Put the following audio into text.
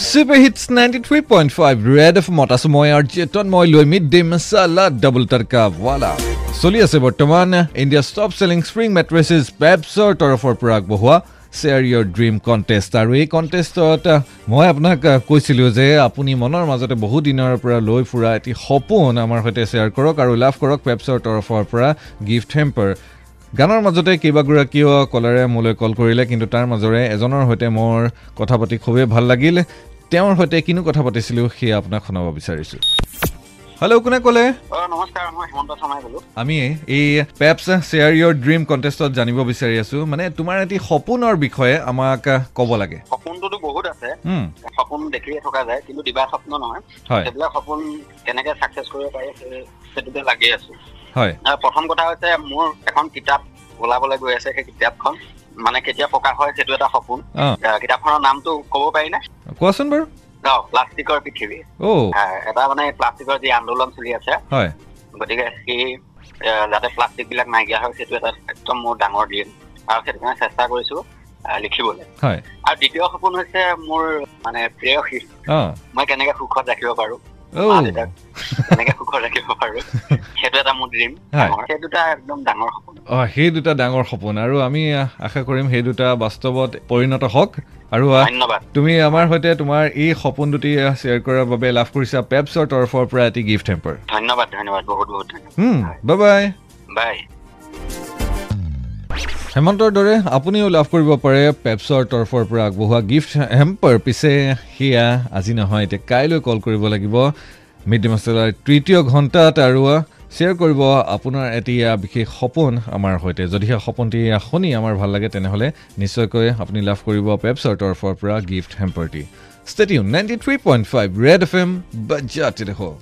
Super hits ninety three point five Red F মত আছো মই আৰু চেতন মই লৈ mid day masala double tadka wala চলি আছে বৰ্তমান India top selling spring mattresses পেপছৰ তৰফৰ পৰা আগবঢ়োৱা শ্বেয়াৰ ইয়ৰ ড্ৰিম কণ্টেষ্ট আৰু এই কণ্টেষ্টত মই আপোনাক কৈছিলোঁ যে আপুনি মনৰ মাজতে বহু দিনৰ পৰা লৈ ফুৰা এটি সপোন আমাৰ সৈতে শ্বেয়াৰ কৰক আৰু লাভ কৰক পেপছৰ তৰফৰ পৰা গিফ্ট হেম্পাৰ গানৰ মাজতে কেইবাগৰাকীও কলাৰে মোলৈ কল কৰিলে কিন্তু তাৰ মাজৰে এজনৰ সৈতে মোৰ কথা পাতি খুবেই ভাল লাগিল তেওঁৰ সৈতে কিনো কথা পাতিছিলোঁ সেয়া আপোনাক শুনাব বিচাৰিছোঁ। হেল্ল' কোনে ক'লে? আমি এই পেপছ শ্বেয়াৰ ইয়ৰ ড্ৰিম কণ্টেষ্টত জানিব বিচাৰি আছোঁ। মানে তোমাৰ এটি সপোনৰ বিষয়ে আমাক ক'ব লাগে। সপোনটোতো বহুত আছে। সপোন দেখিয়ে থকা যায় কিন্তু দিবা স্বপ্ন নহয়। হয়। সেইবিলাক সপোন কেনেকে চাকচেছ কৰিব পাৰি সেই- সেইটোতে লাগি আছো। হয়। প্ৰথম কথা হৈছে মোৰ এখন কিতাপ ওলাবলৈ গৈ আছে সেই কিতাপখন। মানে কেতিয়া প্ৰকাশ হয় সেইটো এটা সপোন। কিতাপখনৰ নামটো ক'ব পাৰিনে? কোৱাচোন বাৰু? প্লাষ্টিকৰ পৃথিৱী। এটা মানে প্লাষ্টিকৰ যি আন্দোলন চলি আছে হয়। গতিকে সেই যাতে প্লাষ্টিক বিলাক নাইকিয়া হয় সেইটো এটা একদম মোৰ ডাঙৰ দিন। আৰু সেইটো কাৰণে চেষ্টা কৰিছো লিখিবলৈ। হয়। আৰু দ্বিতীয় সপোন হৈছে মোৰ মানে প্ৰেয়সী অঁ। মই কেনেকে সুখত ৰাখিব পাৰো? কেনেকে সুখত ৰাখিব পাৰো? সেইটো এটা মোৰ ড্ৰিম। সেই দুটা একদম ডাঙৰ সপোন। সেই দুটা ডাঙৰ সপোন। আৰু আমি আশা কৰিম সেই দুটা বাস্তৱত পৰিণত হওক। আৰু তুমি আমাৰ সৈতে তোমাৰ এই সপোন দুটি শ্বেয়াৰ কৰাৰ বাবে লাভ কৰিছা পেপছৰ তৰফৰ পৰা এটি গিফ্ট হেম্পাৰ। ধন্যবাদ ধন্যবাদ বহুত বহুত ধন্যবাদ। Bye bye bye. হেমন্তৰ দৰে আপুনিও লাভ কৰিব পাৰে পেপছৰ তৰফৰ পৰা আগবঢ়োৱা গিফ্ট হেম্পাৰ। পিছে সেয়া আজি নহয় এতিয়া কাইলৈ কল কৰিব লাগিব। মিড ডে মচলাৰ তৃতীয় ঘণ্টাত আৰু শ্বেয়াৰ কৰিব আপোনাৰ আহ, বিশেষ সপোন আমাৰ সৈতে। যদিহে সপোনটি শুনি আমাৰ ভাল লাগে তেনেহ'লে নিশ্চয়কৈ আপুনি লাভ কৰিব পেপছৰ তৰফৰ পৰা gift হেম্পাৰটি stadium ninety three point five Red F M বাজাতে দেখোঁ